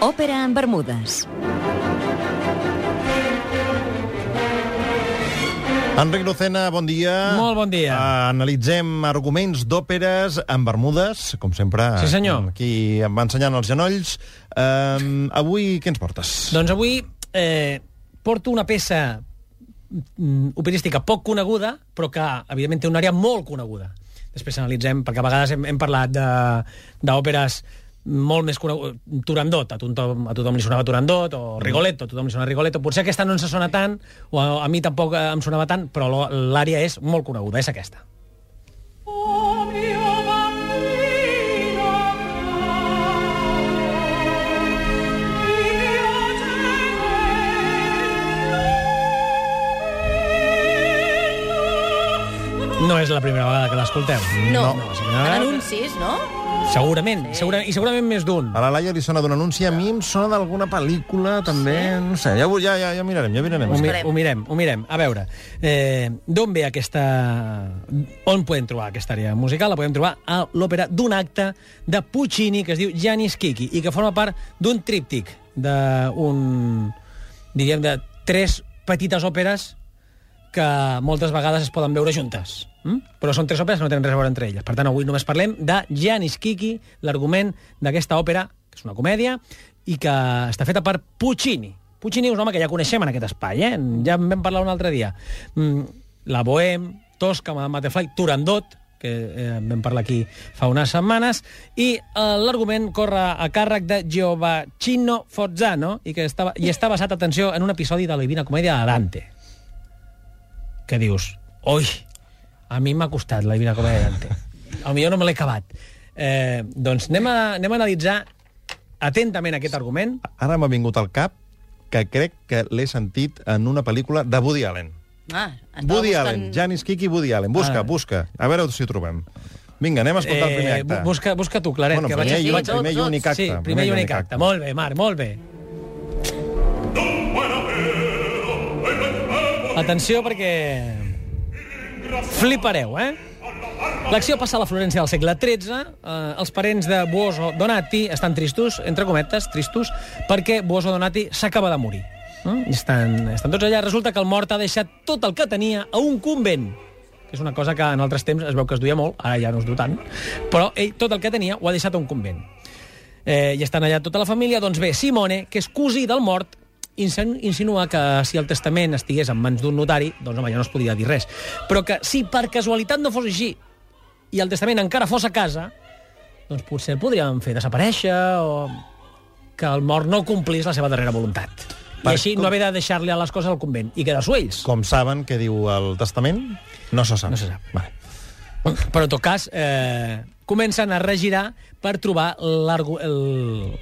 Òpera en Bermudes. Enric Lucena, bon dia. Molt bon dia. Uh, analitzem arguments d'òperes en Bermudes, com sempre. Sí, senyor. Aquí em va ensenyant els genolls. Uh, avui què ens portes? Doncs avui eh, porto una peça mm, operística poc coneguda, però que, evidentment, té una àrea molt coneguda. Després analitzem, perquè a vegades hem, hem parlat de- d'òperes molt més conegut. Turandot, a tothom, a tothom li sonava Turandot, o Rigoletto, a tothom li sona Rigoletto. Potser aquesta no ens sona tant, o a, a mi tampoc eh, em sonava tant, però l'àrea és molt coneguda, és aquesta. Mio No és la primera vegada que l'escolteu. No, no és la primera vegada. anuncis, no? Segurament, segura, i segurament més d'un. A la Laia li sona d'un anunci, a mi em sona d'alguna pel·lícula, també, no sé, ja, ja, ja, ja mirarem, ja mirarem. Ho, mi ho mirem, ho mirem. A veure, eh, d'on ve aquesta... On podem trobar aquesta àrea musical? La podem trobar a l'òpera d'un acte de Puccini que es diu Janis Kiki i que forma part d'un tríptic d'un, diríem, de tres petites òperes que moltes vegades es poden veure juntes. Mm? Però són tres òperes que no tenen res a veure entre elles. Per tant, avui només parlem de Janis Kiki, l'argument d'aquesta òpera, que és una comèdia, i que està feta per Puccini. Puccini és un home que ja coneixem en aquest espai, eh? ja en vam parlar un altre dia. Mm, la Bohème, Tosca, Madame Butterfly, Turandot, que eh, vam parlar aquí fa unes setmanes, i eh, l'argument corre a càrrec de Giovacchino Fozzano, i, que estava, i està basat, atenció, en un episodi de la Divina Comèdia de Dante que dius, oi, a mi m'ha costat la Divina Comèdia de Dante. A millor no me l'he acabat. Eh, doncs anem a, anem a analitzar atentament aquest argument. Ara m'ha vingut al cap que crec que l'he sentit en una pel·lícula de Woody Allen. Ah, Woody buscant- Allen, Janis Kiki, Woody Allen. Busca, Ah. busca. A veure si ho trobem. Vinga, anem a escoltar el primer acte. bu- busca, busca tu, Claret, Bueno, que primer, vaig... i, vaig- primer i únic acte. Sí, primer i únic acte. Molt bé, Marc, molt bé. Atenció perquè... Flipareu, eh? L'acció passa a la Florència del segle XIII. Eh, els parents de Buoso Donati estan tristos, entre cometes, tristos, perquè Buoso Donati s'acaba de morir. I estan, estan tots allà. Resulta que el mort ha deixat tot el que tenia a un convent que és una cosa que en altres temps es veu que es duia molt, ara ja no es du tant, però ell tot el que tenia ho ha deixat a un convent. Eh, I estan allà tota la família. Doncs bé, Simone, que és cosí del mort, insin- insinua que si el testament estigués en mans d'un notari, doncs home, ja no es podia dir res. Però que si per casualitat no fos així i el testament encara fos a casa, doncs potser el podríem fer desaparèixer o que el mort no complís la seva darrera voluntat. I Per així com- no haver de deixar-li a les coses al convent i quedar-s'ho ells. Com saben què diu el testament? No se sap. No se sap. Vale. Però, en tot cas, eh, comencen a regirar per trobar el,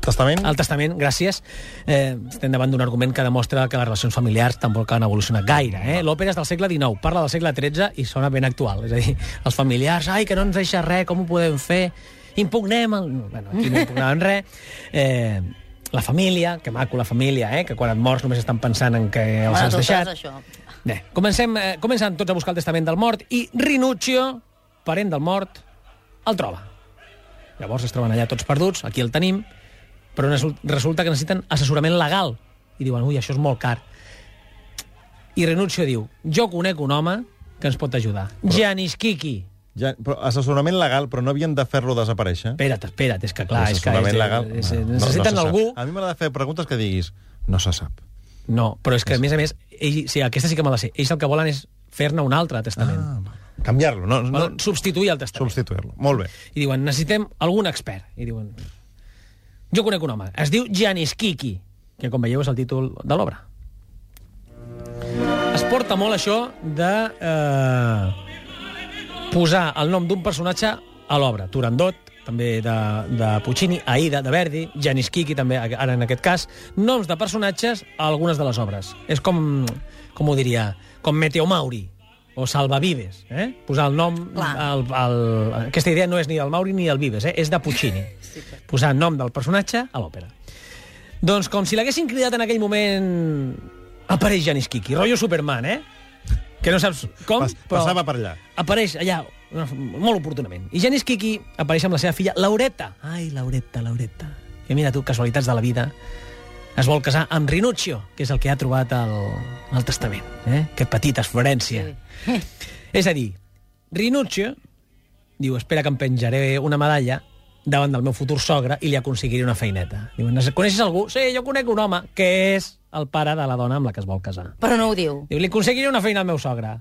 Testament? el testament, gràcies. Eh, estem davant d'un argument que demostra que les relacions familiars tampoc han evolucionat gaire. Eh? L'òpera és del segle XIX, parla del segle XIII i sona ben actual. És a dir, els familiars, ai, que no ens deixa res, com ho podem fer? Impugnem el... No, Bueno, aquí no impugnaven res. Eh, la família, que maco la família, eh? que quan et mors només estan pensant en què els Bueno, has deixat. això. Bé, comencem, eh, comencen tots a buscar el testament del mort i Rinuccio, parent del mort, el troba. Llavors es troben allà tots perduts, aquí el tenim, però resul- resulta que necessiten assessorament legal. I diuen, ui, això és molt car. I Rinuccio diu, jo conec un home que ens pot ajudar. Janis Kiki. Ja, però assessorament legal, però no havien de fer-lo desaparèixer? Espera't, espera't, és que clar, és que... És, legal? és, No, no, necessiten no sap. algú... A mi m'agrada fer preguntes que diguis no se sap. No, però és que, a més a més, ell, sí, aquesta sí que me la sé. Ells el que volen és fer-ne un altre testament. Ah, Canviar-lo, no, no, substituir el testament. substituir-lo. Molt bé. i diuen, necessitem algun expert. I diuen, jo conec un home, es diu Janis Kiki, que com veieu és el títol de l'obra. Es porta molt això de eh, posar el nom d'un personatge a l'obra. Turandot, també de, de Puccini, Aida, de Verdi, Janis Kiki, també, ara en aquest cas, noms de personatges a algunes de les obres. És com, com ho diria, com Meteo Mauri, o Salvavides, eh? Posar el nom... Al, al... Aquesta idea no és ni del Mauri ni del Vives, eh? és de Puccini. Posar el nom del personatge a l'òpera. Doncs com si l'haguessin cridat en aquell moment... Apareix Janis Kiki, rotllo Superman, eh? Que no saps com, Pas, però passava per allà. apareix allà molt oportunament. I Janis Kiki apareix amb la seva filla Laureta. Ai, Laureta, Laureta. que mira tu, casualitats de la vida, es vol casar amb Rinuccio, que és el que ha trobat al, al testament. Eh? Que petita esflorència. Sí. és a dir, Rinuccio diu, espera que em penjaré una medalla davant del meu futur sogre i li aconseguiré una feineta. Diu, coneixes algú? Sí, jo conec un home, que és el pare de la dona amb la que es vol casar. Però no ho diu. Diu, li aconseguiré una feina al meu sogre.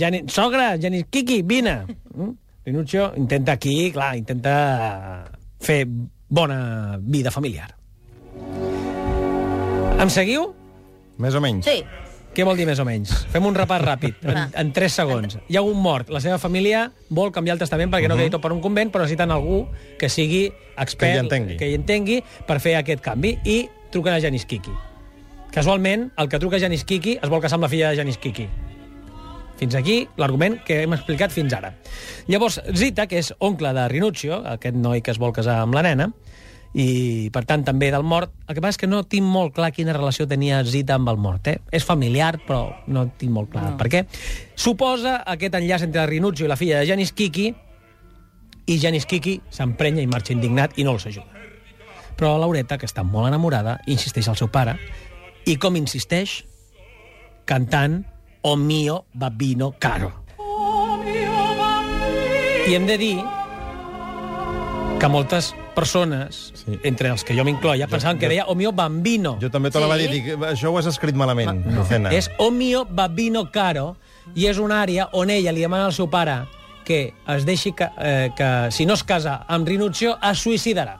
Jani, sogre, Janis, Kiki, vine. Mm? Rinuccio intenta aquí, clar, intenta fer bona vida familiar. Em seguiu? Més o menys. Sí. Què vol dir més o menys? Fem un repàs ràpid, en, en 3 segons. Hi ha un mort, la seva família vol canviar el testament perquè no quedi tot per un convent, però necessiten algú que sigui expert, Que hi entengui. que hi entengui per fer aquest canvi, i truquen a Janis Kiki. Casualment, el que truca a Janis Kiki es vol casar amb la filla de Janis Kiki. Fins aquí l'argument que hem explicat fins ara. Llavors, Zita, que és oncle de Rinuccio, aquest noi que es vol casar amb la nena, i, per tant, també del mort. El que passa és que no tinc molt clar quina relació tenia Zita amb el mort. Eh? És familiar, però no tinc molt clar no. per què. Suposa aquest enllaç entre Rinuccio i la filla de Janis Kiki, i Janis Kiki s'emprenya i marxa indignat i no els ajuda. Però Laureta, que està molt enamorada, insisteix al seu pare, i com insisteix? Cantant O mio babino caro. Oh. I hem de dir que moltes persones, Sí. entre els que jo m'incloia, pensaven que deia O mio bambino. Jo també te la va Sí? dir, dic, això ho has escrit malament, Lucena. És O mio babino caro, i és una àrea on ella li demana al seu pare que es deixi que, eh, que si no es casa amb Rinuccio, es suïcidarà.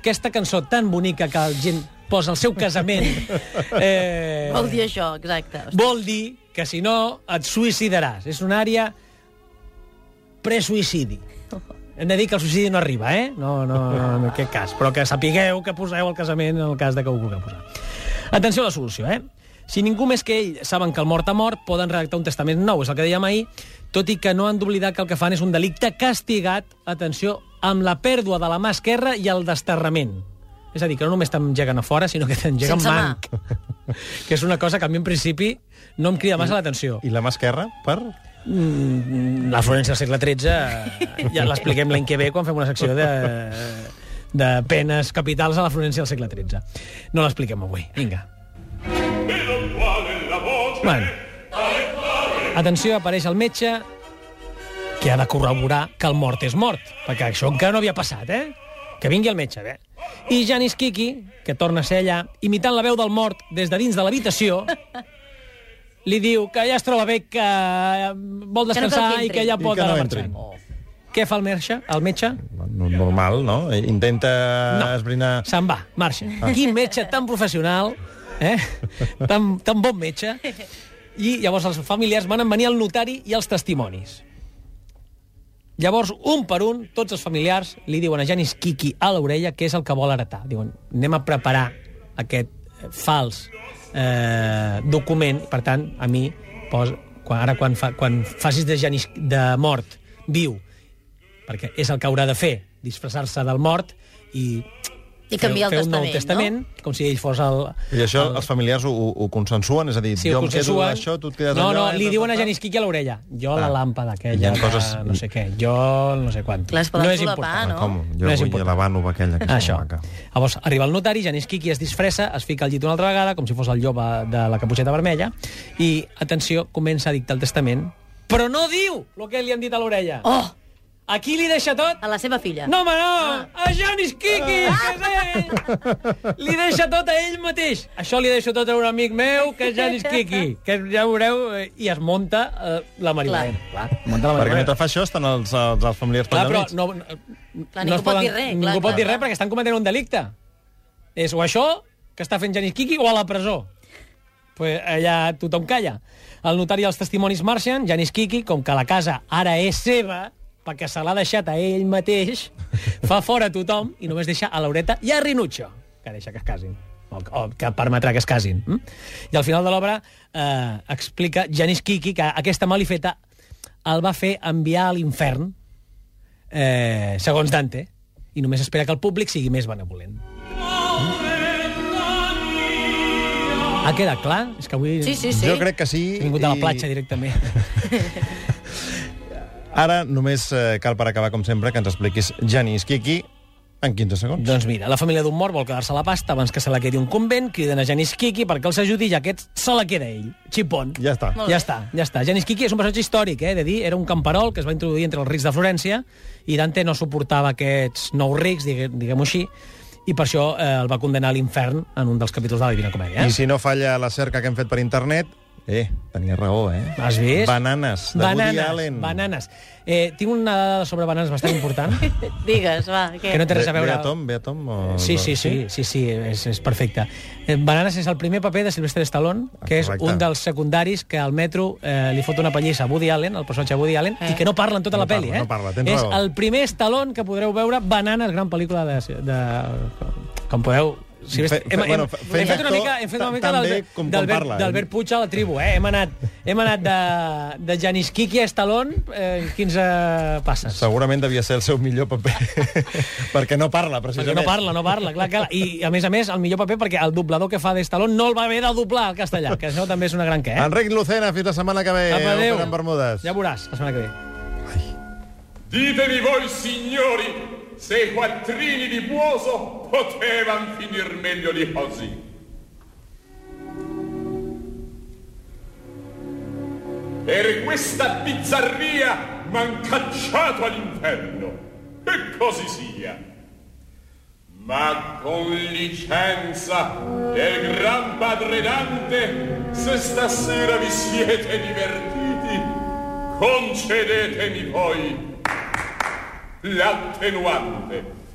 Aquesta cançó tan bonica que la gent posa el seu casament eh, Vol dir això, exacte. Hosti. vol dir que si no et suïcidaràs. És una àrea presuïcidi. Hem de dir que el suïcidi no arriba, eh? No, no, no en aquest cas. Però que sapigueu que poseu el casament en el cas de que ho vulgueu posar. Atenció a la solució, eh? Si ningú més que ell saben que el mort ha mort, poden redactar un testament nou, és el que dèiem ahir, tot i que no han d'oblidar que el que fan és un delicte castigat, atenció, amb la pèrdua de la mà esquerra i el desterrament. És a dir, que no només t'engeguen a fora, sinó que t'engeguen Sense mà. manc. que és una cosa que a mi, en principi, no em crida massa l'atenció. I la mà esquerra, per? La Florència del segle XIII eh, ja l'expliquem l'any que ve quan fem una secció de, de penes capitals a la Florència del segle XIII. No l'expliquem avui. Vinga. Bueno. Atenció, apareix el metge que ha de corroborar que el mort és mort, perquè això encara no havia passat, eh? Que vingui el metge, bé. I Janis Kiki, que torna a ser allà, imitant la veu del mort des de dins de l'habitació, li diu que ja es troba bé, que eh, vol Que no descansar que i que ja pot I que no anar entri. marxant. Què fa el metge? El metge No, normal, no? Intenta No. esbrinar... se'n va, marxa. Quin metge tan professional, eh? tan, tan bon metge. I llavors els familiars van venir al notari i els testimonis. Llavors, un per un, tots els familiars li diuen a Janis Kiki a l'orella què és el que vol heretar. Diuen, anem a preparar aquest eh, fals eh, document. Per tant, a mi, pos, quan, ara quan, fa, quan facis de Janis de mort viu, perquè és el que haurà de fer, disfressar-se del mort i I canviar el fer un nou testament, testament, com si ell fos el... I això el, els familiars ho, ho, consensuen? És a dir, Sí, jo em quedo això, tu et quedes no, allò... no, eh, li diuen a. Janis Kiki a l'orella. Jo la Ah. làmpada Hi aquella, coses- no sé què. Jo no sé quant. Poden és important. no? Com? Jo No és vull important. la vànova aquella, que és Això. molt maca. Llavors, arriba el notari, Janis Kiki es disfressa, es fica al llit una altra vegada, com si fos el jove de la caputxeta vermella, i, atenció, comença a dictar el testament, però no diu el que li han dit a l'orella. Oh, A qui li deixa tot? a la seva filla. No, home, no! A Janis Kiki, que és ell! Li deixa tot a ell mateix. Això li deixo tot a un amic meu, que és Janis Kiki, que ja veureu, eh, i es munta eh, la Marilena. Clar. Clar, munta la Perquè Marilena. mentre fa això estan els, els, els familiars Clar, però no, no, Clar, no ningú es pot poden- dir res, Ningú clar, pot clar, dir clar. res perquè estan cometent un delicte. És o això, que està fent Janis Kiki, o a la presó. Pues allà tothom calla. El notari i els testimonis marxen, Janis Kiki, com que la casa ara és seva, perquè se l'ha deixat a ell mateix, fa fora tothom i només deixa a Laureta i a Rinuccio, que deixa que es casin o, o que permetrà que es casin. Mm? I al final de l'obra eh, explica Janis Kiki que aquesta malifeta el va fer enviar a l'infern eh, segons Dante, i només espera que el públic sigui més benevolent. Ha quedat clar? És que avui Sí, sí, sí. Jo crec que sí. he vingut a la i platja directament. Ara només eh, cal per acabar, com sempre, que ens expliquis Janis Kiki En 15 segons. Doncs mira, la família d'un mort vol quedar-se la pasta abans que se la quedi un convent, criden a Janis Kiki perquè els ajudi i aquest se la queda ell. Xipon. Ja està. Ja està, ja està. Janis Kiki és un personatge històric, eh, de dir, era un camperol que es va introduir entre els rics de Florència i Dante no suportava aquests nous rics, digue- diguem-ho així, i per això eh, el va condenar a l'infern en un dels capítols de la Divina Comèdia. I Eh? si no falla la cerca que hem fet per internet... Eh, tenia raó, eh? Has vist? Bananes, de bananes, Woody Allen. Bananes. Eh, tinc una dada sobre bananes bastant important, Digues, va. Què? que no té res a Ve- veure... Ve a Tom, ve a Tom? O... Sí, sí, sí, sí, sí, és, és perfecte. Eh, Bananes és el primer paper de Sylvester Stallone, Ah, que és correcte. un dels secundaris que al metro eh, li fot una pallissa a Woody Allen, el personatge Woody Allen, Eh. i que no parla en tota No la pel·li. eh? no parla, tens és raó. el primer Stallone que podreu veure Bananes, gran pel·lícula de... de com podeu... Si Fe- hem, fe- bueno, hem, fe- hem, fet una mica, hem fet una mica d'Albert eh? Puig a la tribu, eh? Hem anat, hem anat de, de Janis Kiki a Stallone eh, en 15 passes. Segurament devia ser el seu millor paper, perquè no parla, Perquè precisament. no parla, no parla, clar, clar. I, a més a més, el millor paper perquè el doblador que fa de Stallone no el va haver de doblar al castellà, que això també és una gran què, eh? Enric Lucena, fins la setmana que ve. Apa, adéu. Ja veuràs, la setmana que ve. Ditemi voi, signori, se i quattrini di Buoso potevan finir meglio di così. Per questa bizzarria m'han cacciato all'inferno. E così sia. Ma con licenza del gran padre Dante, se stasera vi siete divertiti, concedetemi poi l'attenuante.